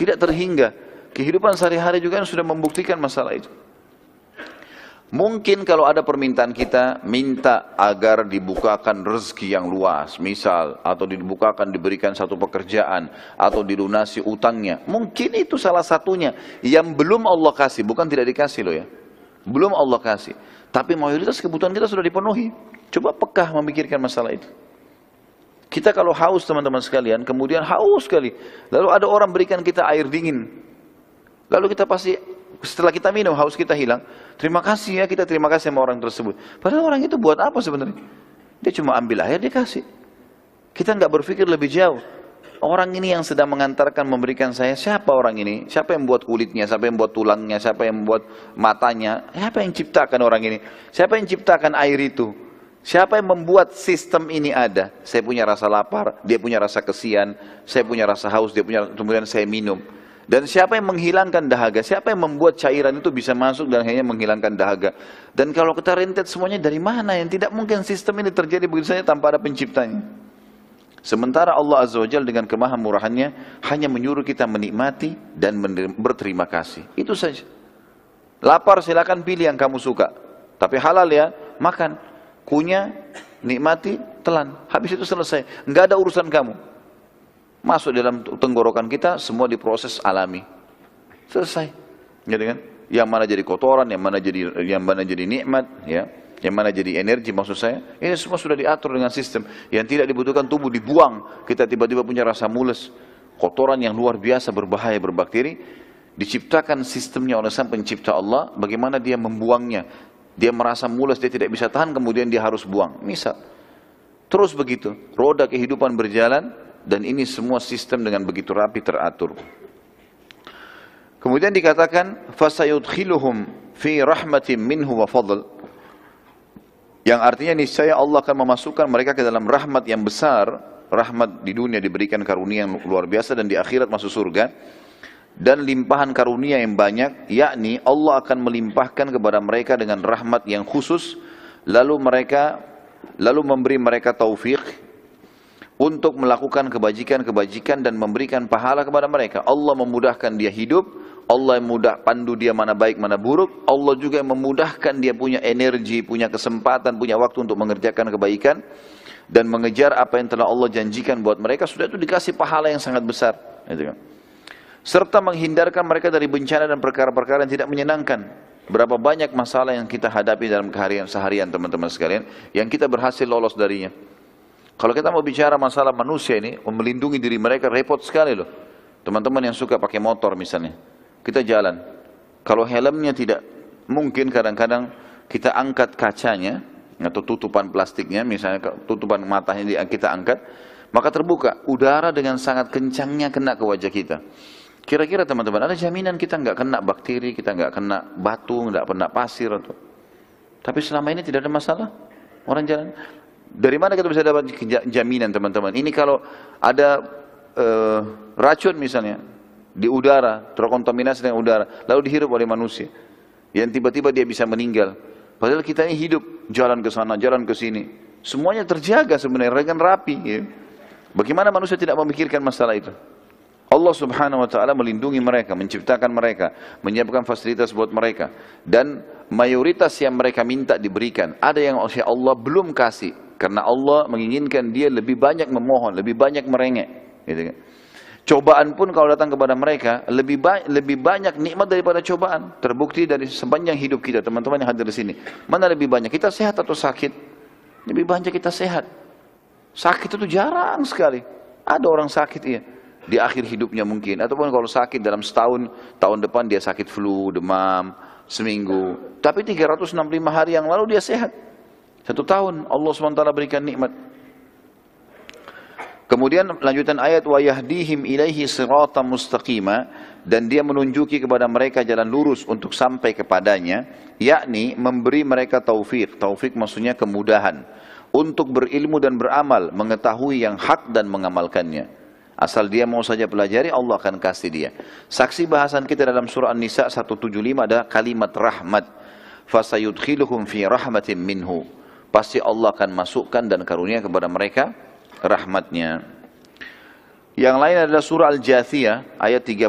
Tidak terhingga. Kehidupan sehari-hari juga sudah membuktikan masalah itu. Mungkin kalau ada permintaan kita minta agar dibukakan rezeki yang luas, misal atau dibukakan diberikan satu pekerjaan atau dilunasi utangnya. Mungkin itu salah satunya yang belum Allah kasih, bukan tidak dikasih loh ya. Belum Allah kasih. Tapi mayoritas kebutuhan kita sudah dipenuhi. Coba pekah memikirkan masalah itu. Kita kalau haus teman-teman sekalian, kemudian haus sekali. Lalu ada orang berikan kita air dingin. Lalu kita pasti setelah kita minum haus kita hilang. Terima kasih ya kita terima kasih sama orang tersebut. Padahal orang itu buat apa sebenarnya? Dia cuma ambil air dia kasih. Kita nggak berpikir lebih jauh. Orang ini yang sedang mengantarkan memberikan saya siapa orang ini? Siapa yang buat kulitnya? Siapa yang buat tulangnya? Siapa yang buat matanya? Siapa yang ciptakan orang ini? Siapa yang ciptakan air itu? Siapa yang membuat sistem ini ada? Saya punya rasa lapar, dia punya rasa kesian, saya punya rasa haus, dia punya kemudian saya minum. Dan siapa yang menghilangkan dahaga? Siapa yang membuat cairan itu bisa masuk dan hanya menghilangkan dahaga? Dan kalau kita rentet semuanya dari mana? Yang tidak mungkin sistem ini terjadi begitu saja tanpa ada penciptanya. Sementara Allah Azza wa Jalla dengan kemahamurahannya hanya menyuruh kita menikmati dan berterima kasih. Itu saja. Lapar silakan pilih yang kamu suka. Tapi halal ya, makan. Kunyah, nikmati, telan. Habis itu selesai. Enggak ada urusan kamu. Masuk dalam tenggorokan kita semua diproses alami. Selesai. Gitu kan? Yang mana jadi kotoran yang mana jadi yang mana jadi nikmat ya. Yang mana jadi energi maksud saya. Ini semua sudah diatur dengan sistem. Yang tidak dibutuhkan tubuh dibuang. Kita tiba-tiba punya rasa mules. Kotoran yang luar biasa berbahaya berbakteri diciptakan sistemnya oleh sang pencipta Allah. Bagaimana dia membuangnya dia merasa mules dia tidak bisa tahan kemudian dia harus buang misal terus begitu roda kehidupan berjalan dan ini semua sistem dengan begitu rapi teratur. Kemudian dikatakan fasayudkhiluhum fi rahmatin minhu wa fadl. Yang artinya niscaya Allah akan memasukkan mereka ke dalam rahmat yang besar, rahmat di dunia diberikan karunia yang luar biasa dan di akhirat masuk surga dan limpahan karunia yang banyak, yakni Allah akan melimpahkan kepada mereka dengan rahmat yang khusus, lalu mereka lalu memberi mereka taufik untuk melakukan kebajikan-kebajikan dan memberikan pahala kepada mereka. Allah memudahkan dia hidup, Allah yang mudah pandu dia mana baik mana buruk, Allah juga yang memudahkan dia punya energi, punya kesempatan, punya waktu untuk mengerjakan kebaikan dan mengejar apa yang telah Allah janjikan buat mereka sudah itu dikasih pahala yang sangat besar. Gitu kan. Serta menghindarkan mereka dari bencana dan perkara-perkara yang tidak menyenangkan. Berapa banyak masalah yang kita hadapi dalam keharian seharian teman-teman sekalian yang kita berhasil lolos darinya. Kalau kita mau bicara masalah manusia ini, melindungi diri mereka repot sekali loh. Teman-teman yang suka pakai motor misalnya, kita jalan. Kalau helmnya tidak, mungkin kadang-kadang kita angkat kacanya atau tutupan plastiknya, misalnya tutupan matanya kita angkat, maka terbuka udara dengan sangat kencangnya kena ke wajah kita. Kira-kira teman-teman ada jaminan kita nggak kena bakteri, kita nggak kena batu, nggak kena pasir atau tapi selama ini tidak ada masalah. Orang jalan, dari mana kita bisa dapat jaminan teman-teman? Ini kalau ada uh, racun misalnya di udara, terkontaminasi dengan udara, lalu dihirup oleh manusia. Yang tiba-tiba dia bisa meninggal. Padahal kita ini hidup, jalan ke sana, jalan ke sini. Semuanya terjaga sebenarnya dengan rapi. Ya. Bagaimana manusia tidak memikirkan masalah itu? Allah subhanahu wa ta'ala melindungi mereka, menciptakan mereka, menyiapkan fasilitas buat mereka. Dan mayoritas yang mereka minta diberikan. Ada yang Allah belum kasih. Karena Allah menginginkan dia lebih banyak memohon, lebih banyak merengek. Gitu kan. Cobaan pun kalau datang kepada mereka lebih ba lebih banyak nikmat daripada cobaan. Terbukti dari sepanjang hidup kita, teman-teman yang hadir di sini. Mana lebih banyak? Kita sehat atau sakit? Lebih banyak kita sehat. Sakit itu jarang sekali. Ada orang sakit ya di akhir hidupnya mungkin ataupun kalau sakit dalam setahun tahun depan dia sakit flu, demam, seminggu. Tapi 365 hari yang lalu dia sehat. Satu tahun Allah SWT berikan nikmat. Kemudian lanjutan ayat wa yahdihim ilaihi siratan mustaqima dan dia menunjuki kepada mereka jalan lurus untuk sampai kepadanya yakni memberi mereka taufik. Taufik maksudnya kemudahan untuk berilmu dan beramal, mengetahui yang hak dan mengamalkannya. Asal dia mau saja pelajari Allah akan kasih dia. Saksi bahasan kita dalam surah An-Nisa 175 ada kalimat rahmat. Fasayudkhiluhum fi rahmatin minhu pasti Allah akan masukkan dan karunia kepada mereka rahmatnya. Yang lain adalah surah Al-Jathiyah ayat 30.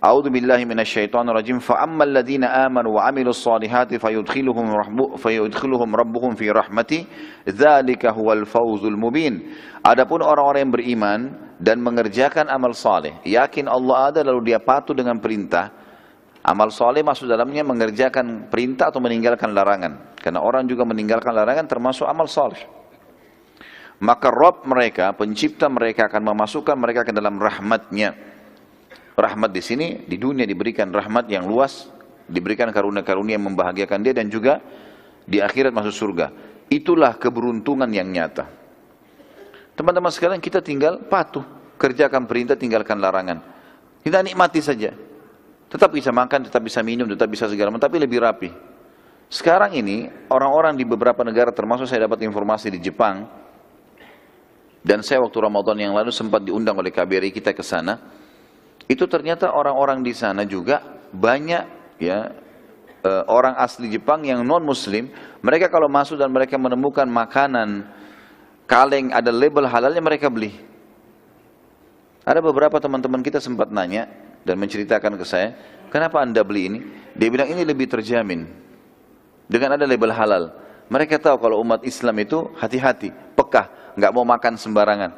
A'udzu billahi minasyaitonir rajim. Fa ammal ladzina amanu wa 'amilus solihati fayudkhiluhum rabbu fayudkhiluhum rabbuhum fi rahmati dzalika huwal fawzul mubin. Adapun orang-orang yang beriman dan mengerjakan amal saleh, yakin Allah ada lalu dia patuh dengan perintah, Amal soleh masuk dalamnya mengerjakan perintah atau meninggalkan larangan. Karena orang juga meninggalkan larangan termasuk amal soleh. Maka Rob mereka, pencipta mereka akan memasukkan mereka ke dalam rahmatnya. Rahmat di sini, di dunia diberikan rahmat yang luas, diberikan karunia-karunia yang membahagiakan dia dan juga di akhirat masuk surga. Itulah keberuntungan yang nyata. Teman-teman sekalian kita tinggal patuh, kerjakan perintah, tinggalkan larangan. Kita nikmati saja. Tetap bisa makan, tetap bisa minum, tetap bisa segala macam, tapi lebih rapi. Sekarang ini orang-orang di beberapa negara termasuk saya dapat informasi di Jepang dan saya waktu Ramadan yang lalu sempat diundang oleh KBRI kita ke sana. Itu ternyata orang-orang di sana juga banyak ya eh, orang asli Jepang yang non muslim, mereka kalau masuk dan mereka menemukan makanan kaleng ada label halalnya mereka beli. Ada beberapa teman-teman kita sempat nanya, dan menceritakan ke saya, kenapa anda beli ini? Dia bilang ini lebih terjamin. Dengan ada label halal. Mereka tahu kalau umat Islam itu hati-hati, pekah, nggak mau makan sembarangan.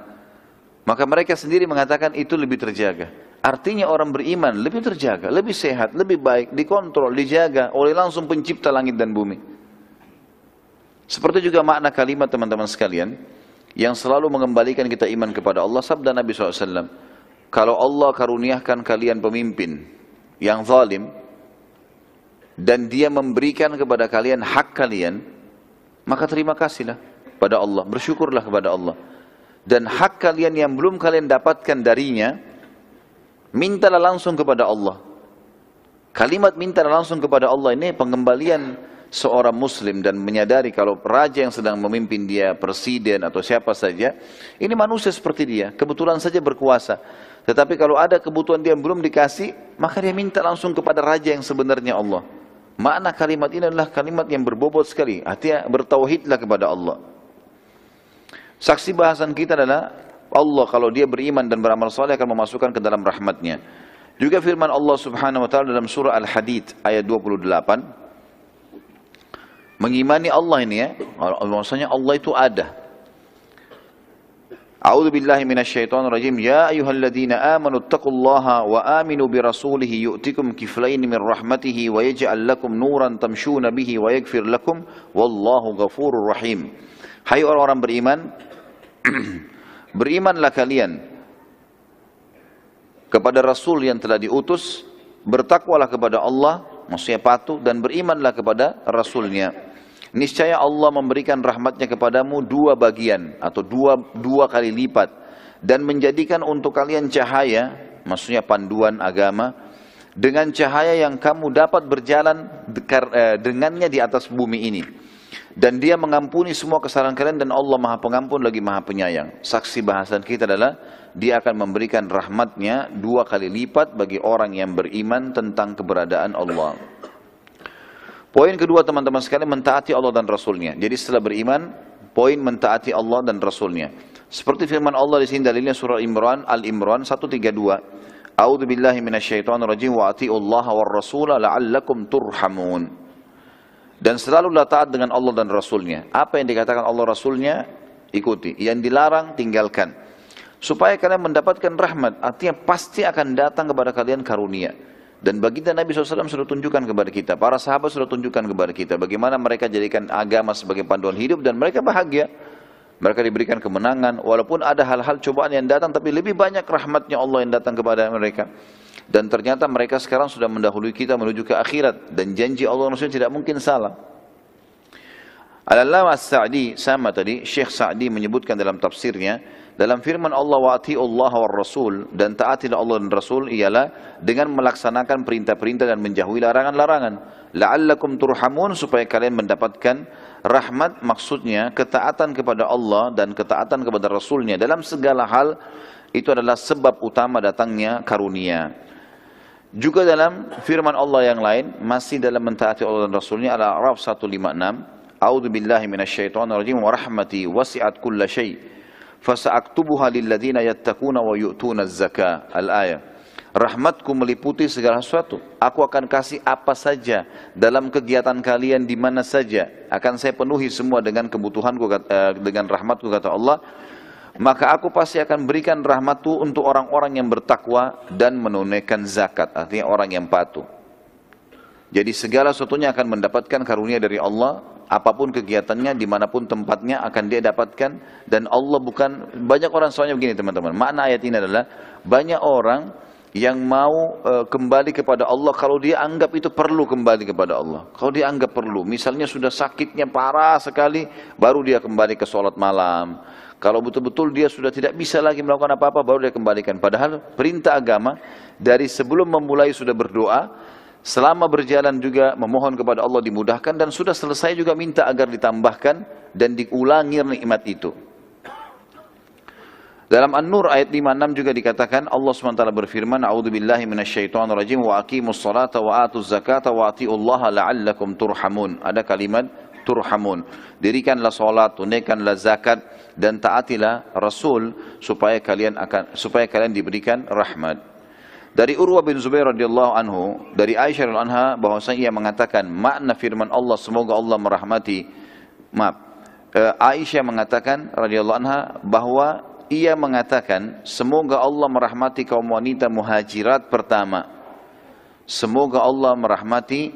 Maka mereka sendiri mengatakan itu lebih terjaga. Artinya orang beriman lebih terjaga, lebih sehat, lebih baik, dikontrol, dijaga oleh langsung pencipta langit dan bumi. Seperti juga makna kalimat teman-teman sekalian, yang selalu mengembalikan kita iman kepada Allah, sabda Nabi SAW, kalau Allah karuniakan kalian pemimpin yang zalim dan dia memberikan kepada kalian hak kalian, maka terima kasihlah pada Allah, bersyukurlah kepada Allah. Dan hak kalian yang belum kalian dapatkan darinya, mintalah langsung kepada Allah. Kalimat mintalah langsung kepada Allah ini pengembalian seorang muslim dan menyadari kalau raja yang sedang memimpin dia, presiden atau siapa saja, ini manusia seperti dia, kebetulan saja berkuasa. Tetapi kalau ada kebutuhan dia yang belum dikasih, maka dia minta langsung kepada raja yang sebenarnya Allah. Makna kalimat ini adalah kalimat yang berbobot sekali. Artinya bertauhidlah kepada Allah. Saksi bahasan kita adalah Allah kalau dia beriman dan beramal saleh akan memasukkan ke dalam rahmatnya. Juga firman Allah subhanahu wa ta'ala dalam surah Al-Hadid ayat 28. Mengimani Allah ini ya. Maksudnya Allah itu ada. A'udzu billahi minasyaitonir rajim. Ya ayyuhalladzina amanu taqullaha wa aminu bi rasulih yu'tikum kiflayn min rahmatihi wa yaj'al lakum nuran tamshuna bihi wa yaghfir lakum wallahu ghafurur rahim. Hai orang-orang beriman, berimanlah kalian kepada rasul yang telah diutus, bertakwalah kepada Allah, maksudnya patuh dan berimanlah kepada rasulnya niscaya Allah memberikan rahmatnya kepadamu dua bagian atau dua, dua kali lipat dan menjadikan untuk kalian cahaya, maksudnya panduan agama, dengan cahaya yang kamu dapat berjalan eh, dengannya di atas bumi ini. Dan dia mengampuni semua kesalahan kalian dan Allah maha pengampun lagi maha penyayang. Saksi bahasan kita adalah dia akan memberikan rahmatnya dua kali lipat bagi orang yang beriman tentang keberadaan Allah. Poin kedua teman-teman sekalian mentaati Allah dan Rasulnya. Jadi setelah beriman, poin mentaati Allah dan Rasulnya. Seperti firman Allah di sini dalilnya surah Imran Al-Imran 132. A'udzu billahi minasyaitonir rajim wa Allah war rasula la'allakum turhamun. Dan selalulah taat dengan Allah dan Rasulnya. Apa yang dikatakan Allah Rasulnya, ikuti. Yang dilarang, tinggalkan. Supaya kalian mendapatkan rahmat. Artinya pasti akan datang kepada kalian karunia. Dan baginda Nabi SAW sudah tunjukkan kepada kita, para sahabat sudah tunjukkan kepada kita bagaimana mereka jadikan agama sebagai panduan hidup dan mereka bahagia. Mereka diberikan kemenangan, walaupun ada hal-hal cobaan yang datang, tapi lebih banyak rahmatnya Allah yang datang kepada mereka. Dan ternyata mereka sekarang sudah mendahului kita menuju ke akhirat. Dan janji Allah Rasul tidak mungkin salah. Al-Allamah Sa'di sama tadi, Syekh Sa'di menyebutkan dalam tafsirnya, dalam firman Allah wa Allah wa rasul dan taatilah Allah dan Rasul ialah dengan melaksanakan perintah-perintah dan menjauhi larangan-larangan. La'allakum turhamun supaya kalian mendapatkan rahmat maksudnya ketaatan kepada Allah dan ketaatan kepada Rasulnya dalam segala hal itu adalah sebab utama datangnya karunia. Juga dalam firman Allah yang lain masih dalam mentaati Allah dan Rasulnya Al-A'raf 156 A'udzu billahi minasyaitonir rajim wa rahmati wasi'at kulla syai' fasa'aktubuha lilladzina yattaquna wa yu'tuna zakah. Al-ayah. Rahmatku meliputi segala sesuatu. Aku akan kasih apa saja dalam kegiatan kalian di mana saja. Akan saya penuhi semua dengan kebutuhanku eh, dengan rahmatku kata Allah. Maka aku pasti akan berikan rahmatku untuk orang-orang yang bertakwa dan menunaikan zakat. Artinya orang yang patuh. Jadi segala sesuatunya akan mendapatkan karunia dari Allah. Apa pun kegiatannya, di mana pun tempatnya akan dia dapatkan. Dan Allah bukan, banyak orang soalnya begini teman-teman. Makna ayat ini adalah, banyak orang yang mau uh, kembali kepada Allah kalau dia anggap itu perlu kembali kepada Allah. Kalau dia anggap perlu, misalnya sudah sakitnya parah sekali, baru dia kembali ke sholat malam. Kalau betul-betul dia sudah tidak bisa lagi melakukan apa-apa, baru dia kembalikan. Padahal perintah agama dari sebelum memulai sudah berdoa, selama berjalan juga memohon kepada Allah dimudahkan dan sudah selesai juga minta agar ditambahkan dan diulangi nikmat itu. Dalam An-Nur ayat 56 juga dikatakan Allah SWT berfirman A'udzu billahi minasyaitonir rajim wa aqimus salata wa atuz zakata wa atiullaha la'allakum turhamun. Ada kalimat turhamun. Dirikanlah salat, tunaikanlah zakat dan taatilah Rasul supaya kalian akan supaya kalian diberikan rahmat. Dari Urwa bin Zubair radhiyallahu anhu, dari Aisyah radhiyallahu anha bahwasanya ia mengatakan makna firman Allah semoga Allah merahmati maaf. Eh, Aisyah mengatakan radhiyallahu anha bahwa ia mengatakan, semoga Allah merahmati kaum wanita muhajirat pertama. Semoga Allah merahmati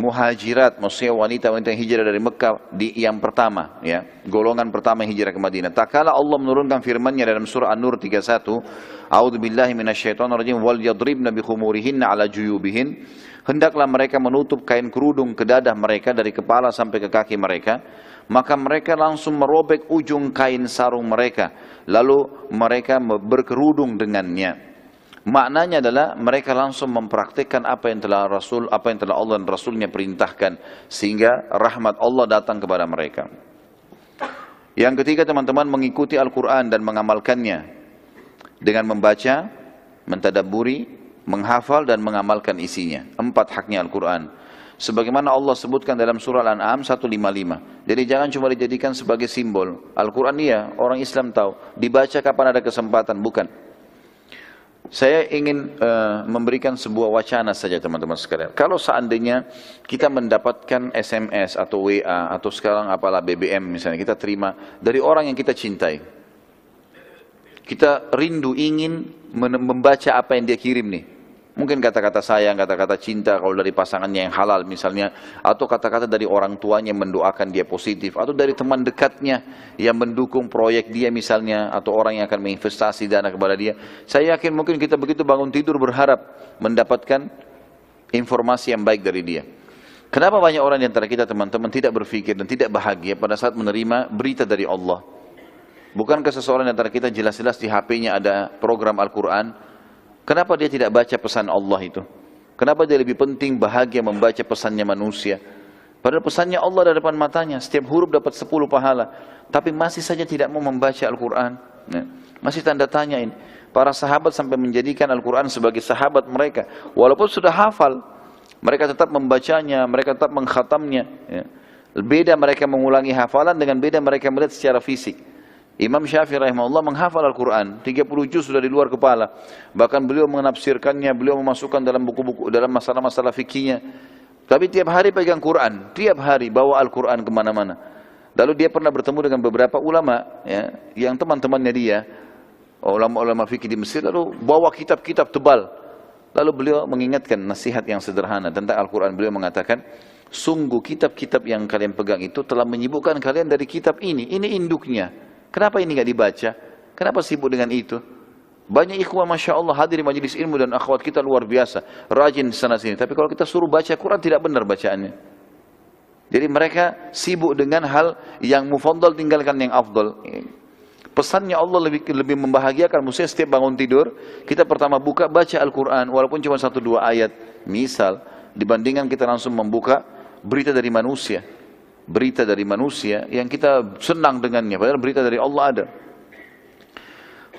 muhajirat, maksudnya wanita-wanita yang hijrah dari Mekah di yang pertama, ya, golongan pertama yang hijrah ke Madinah. Tak kala Allah menurunkan firman-Nya dalam surah An-Nur 31, A'udzu billahi minasyaitonir rajim wal yadribna bi khumurihinna ala juyubihin. Hendaklah mereka menutup kain kerudung ke dadah mereka dari kepala sampai ke kaki mereka maka mereka langsung merobek ujung kain sarung mereka lalu mereka berkerudung dengannya maknanya adalah mereka langsung mempraktikkan apa yang telah Rasul apa yang telah Allah dan Rasulnya perintahkan sehingga rahmat Allah datang kepada mereka yang ketiga teman-teman mengikuti Al-Quran dan mengamalkannya dengan membaca, mentadaburi, menghafal dan mengamalkan isinya. Empat haknya Al-Quran sebagaimana Allah sebutkan dalam surah Al-An'am 155. Jadi jangan cuma dijadikan sebagai simbol. Al-Quran iya, orang Islam tahu. Dibaca kapan ada kesempatan, bukan. Saya ingin uh, memberikan sebuah wacana saja teman-teman sekalian. Kalau seandainya kita mendapatkan SMS atau WA atau sekarang apalah BBM misalnya kita terima dari orang yang kita cintai. Kita rindu ingin membaca apa yang dia kirim nih. Mungkin kata-kata sayang, kata-kata cinta kalau dari pasangannya yang halal misalnya. Atau kata-kata dari orang tuanya yang mendoakan dia positif. Atau dari teman dekatnya yang mendukung proyek dia misalnya. Atau orang yang akan menginvestasi dana kepada dia. Saya yakin mungkin kita begitu bangun tidur berharap mendapatkan informasi yang baik dari dia. Kenapa banyak orang di antara kita teman-teman tidak berpikir dan tidak bahagia pada saat menerima berita dari Allah? Bukankah seseorang di antara kita jelas-jelas di HP-nya ada program Al-Quran, Kenapa dia tidak baca pesan Allah itu? Kenapa dia lebih penting bahagia membaca pesannya manusia? Padahal pesannya Allah ada depan matanya, setiap huruf dapat 10 pahala. Tapi masih saja tidak mau membaca Al-Quran. Ya. Masih tanda tanya ini. Para sahabat sampai menjadikan Al-Quran sebagai sahabat mereka. Walaupun sudah hafal, mereka tetap membacanya, mereka tetap mengkhatamnya. Ya. Beda mereka mengulangi hafalan dengan beda mereka melihat secara fisik. Imam Syafi'i rahimahullah menghafal Al-Quran, 30 juz sudah di luar kepala. Bahkan beliau menafsirkannya, beliau memasukkan dalam buku-buku, dalam masalah-masalah fikihnya. Tapi tiap hari pegang Quran, tiap hari bawa Al-Quran ke mana-mana. Lalu dia pernah bertemu dengan beberapa ulama, ya, yang teman-temannya dia, ulama-ulama fikih di Mesir, lalu bawa kitab-kitab tebal. Lalu beliau mengingatkan nasihat yang sederhana tentang Al-Quran. Beliau mengatakan, sungguh kitab-kitab yang kalian pegang itu telah menyibukkan kalian dari kitab ini. Ini induknya. Kenapa ini nggak dibaca? Kenapa sibuk dengan itu? Banyak ikhwan Masya Allah hadir di majelis ilmu dan akhwat kita luar biasa. Rajin sana sini. Tapi kalau kita suruh baca Quran tidak benar bacaannya. Jadi mereka sibuk dengan hal yang mufadal tinggalkan yang afdal. Pesannya Allah lebih lebih membahagiakan. Maksudnya setiap bangun tidur, kita pertama buka baca Al-Quran. Walaupun cuma satu dua ayat. Misal, dibandingkan kita langsung membuka berita dari manusia berita dari manusia yang kita senang dengannya padahal berita dari Allah ada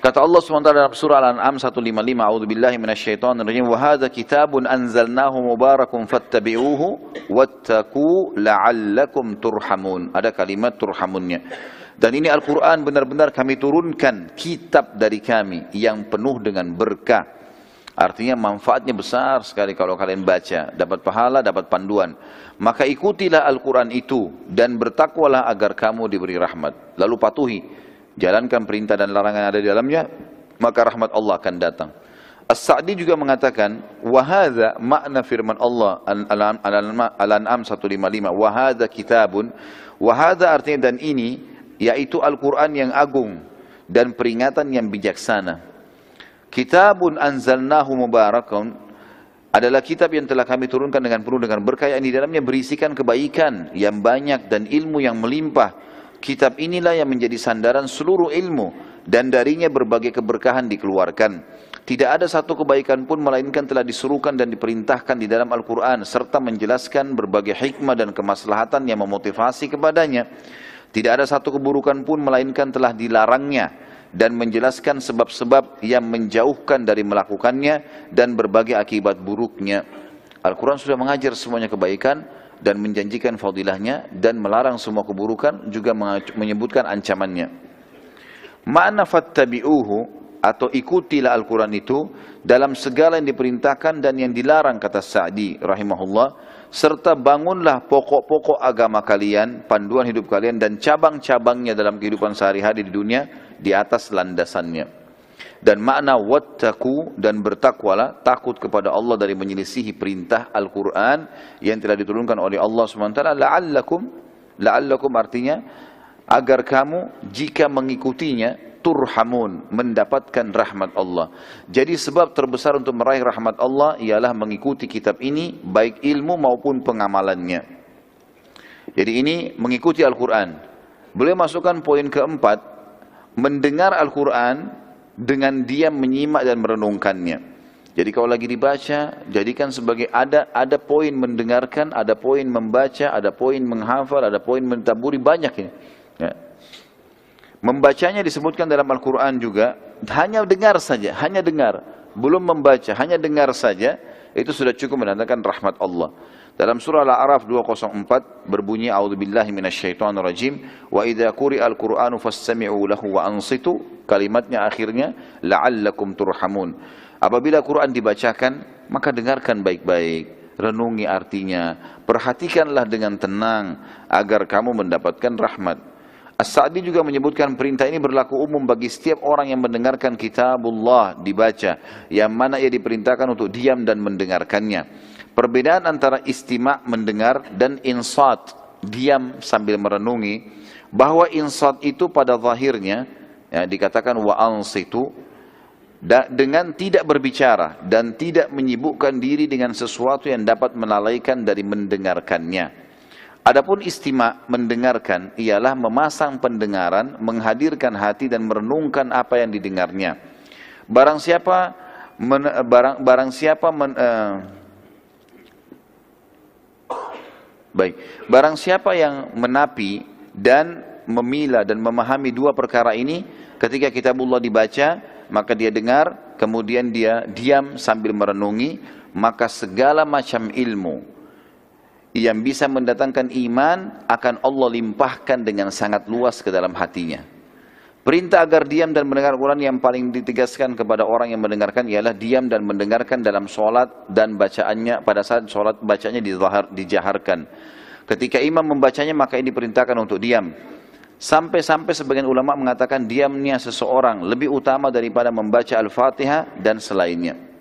Kata Allah SWT dalam surah Al-An'am 155, A'udhu billahi minasyaitonir rajim, wa hadha kitabun anzalnahu mubarakun fattabi'uhu wattaqu la'allakum turhamun. Ada kalimat turhamunnya. Dan ini Al-Quran benar-benar kami turunkan kitab dari kami yang penuh dengan berkah. Artinya manfaatnya besar sekali kalau kalian baca. Dapat pahala, dapat panduan. Maka ikutilah Al-Quran itu dan bertakwalah agar kamu diberi rahmat. Lalu patuhi. Jalankan perintah dan larangan ada di dalamnya. Maka rahmat Allah akan datang. As-Sa'di juga mengatakan, wahada makna firman Allah Al-An'am 155, wahada kitabun, wahada artinya dan ini yaitu Al-Quran yang agung dan peringatan yang bijaksana. Kitabun anzalnahu mubarakun adalah kitab yang telah kami turunkan dengan penuh dengan berkah yang di dalamnya berisikan kebaikan yang banyak dan ilmu yang melimpah. Kitab inilah yang menjadi sandaran seluruh ilmu dan darinya berbagai keberkahan dikeluarkan. Tidak ada satu kebaikan pun melainkan telah disuruhkan dan diperintahkan di dalam Al-Quran serta menjelaskan berbagai hikmah dan kemaslahatan yang memotivasi kepadanya. Tidak ada satu keburukan pun melainkan telah dilarangnya dan menjelaskan sebab-sebab yang menjauhkan dari melakukannya dan berbagai akibat buruknya. Al-Quran sudah mengajar semuanya kebaikan dan menjanjikan fadilahnya dan melarang semua keburukan juga menyebutkan ancamannya. Ma'na fattabi'uhu atau ikutilah Al-Quran itu dalam segala yang diperintahkan dan yang dilarang kata Sa'di rahimahullah serta bangunlah pokok-pokok agama kalian, panduan hidup kalian dan cabang-cabangnya dalam kehidupan sehari-hari di dunia di atas landasannya. Dan makna wattaku dan bertakwalah takut kepada Allah dari menyelisihi perintah Al-Quran yang telah diturunkan oleh Allah SWT. La'allakum, la'allakum artinya agar kamu jika mengikutinya turhamun, mendapatkan rahmat Allah. Jadi sebab terbesar untuk meraih rahmat Allah ialah mengikuti kitab ini baik ilmu maupun pengamalannya. Jadi ini mengikuti Al-Quran. Boleh masukkan poin keempat, mendengar Al-Quran dengan diam menyimak dan merenungkannya. Jadi kalau lagi dibaca, jadikan sebagai ada ada poin mendengarkan, ada poin membaca, ada poin menghafal, ada poin mentaburi banyak ini. Ya. Membacanya disebutkan dalam Al-Quran juga, hanya dengar saja, hanya dengar. Belum membaca, hanya dengar saja, itu sudah cukup menandakan rahmat Allah. Dalam surah Al-A'raf 204 berbunyi A'udzubillahi minasyaitonirrajim wa idza quri'al Qur'anu fastami'u lahu wa ansitu kalimatnya akhirnya la'allakum turhamun. Apabila Quran dibacakan maka dengarkan baik-baik, renungi artinya, perhatikanlah dengan tenang agar kamu mendapatkan rahmat. As-Sa'di juga menyebutkan perintah ini berlaku umum bagi setiap orang yang mendengarkan kitabullah dibaca, yang mana ia diperintahkan untuk diam dan mendengarkannya. Perbedaan antara istima' mendengar dan insat, diam sambil merenungi, bahwa insat itu pada zahirnya, ya, dikatakan wa ansitu, dengan tidak berbicara dan tidak menyibukkan diri dengan sesuatu yang dapat melalaikan dari mendengarkannya. Adapun istima mendengarkan ialah memasang pendengaran, menghadirkan hati dan merenungkan apa yang didengarnya. Barang siapa men, barang barang siapa men, uh, baik, barang siapa yang menapi dan memilah dan memahami dua perkara ini ketika kitabullah dibaca, maka dia dengar, kemudian dia diam sambil merenungi, maka segala macam ilmu yang bisa mendatangkan iman akan Allah limpahkan dengan sangat luas ke dalam hatinya. Perintah agar diam dan mendengar Quran yang paling ditegaskan kepada orang yang mendengarkan ialah diam dan mendengarkan dalam sholat dan bacaannya pada saat sholat bacanya dijaharkan. Ketika imam membacanya maka ini diperintahkan untuk diam. Sampai-sampai sebagian ulama mengatakan diamnya seseorang lebih utama daripada membaca Al-Fatihah dan selainnya.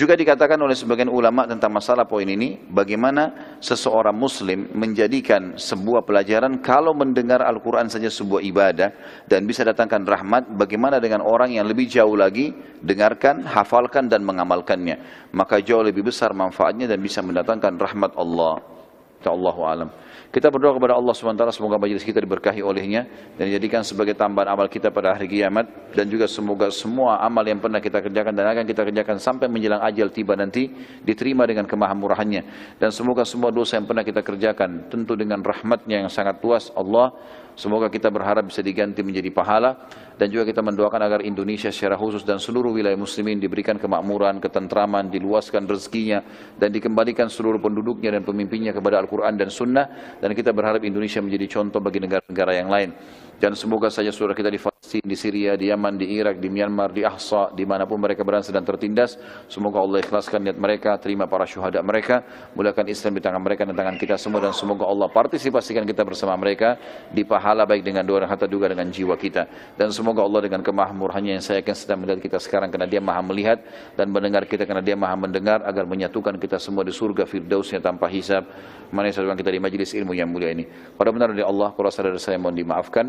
Juga dikatakan oleh sebagian ulama tentang masalah poin ini, bagaimana seseorang muslim menjadikan sebuah pelajaran kalau mendengar Al-Quran saja sebuah ibadah dan bisa datangkan rahmat, bagaimana dengan orang yang lebih jauh lagi, dengarkan, hafalkan dan mengamalkannya. Maka jauh lebih besar manfaatnya dan bisa mendatangkan rahmat Allah. Allahu alam. Kita berdoa kepada Allah SWT semoga majelis kita diberkahi olehnya dan dijadikan sebagai tambahan amal kita pada hari kiamat dan juga semoga semua amal yang pernah kita kerjakan dan akan kita kerjakan sampai menjelang ajal tiba nanti diterima dengan kemahamurahannya dan semoga semua dosa yang pernah kita kerjakan tentu dengan rahmatnya yang sangat luas Allah semoga kita berharap bisa diganti menjadi pahala dan juga kita mendoakan agar Indonesia secara khusus dan seluruh wilayah muslimin diberikan kemakmuran, ketentraman, diluaskan rezekinya dan dikembalikan seluruh penduduknya dan pemimpinnya kepada Al Al-Quran dan Sunnah dan kita berharap Indonesia menjadi contoh bagi negara-negara yang lain. Dan semoga saja saudara kita di Palestina, di Syria, di Yaman, di Irak, di Myanmar, di Ahsa, di mana pun mereka berada sedang tertindas. Semoga Allah ikhlaskan niat mereka, terima para syuhada mereka, mulakan Islam di tangan mereka dan tangan kita semua dan semoga Allah partisipasikan kita bersama mereka di pahala baik dengan doa dan harta juga dengan jiwa kita. Dan semoga Allah dengan kemahmurahannya yang saya akan sedang melihat kita sekarang karena dia maha melihat dan mendengar kita karena dia maha mendengar agar menyatukan kita semua di surga firdausnya tanpa hisab. Mana kita di majlis ilmu yang mulia ini. Pada benar dari Allah, para saudara saya mohon dimaafkan.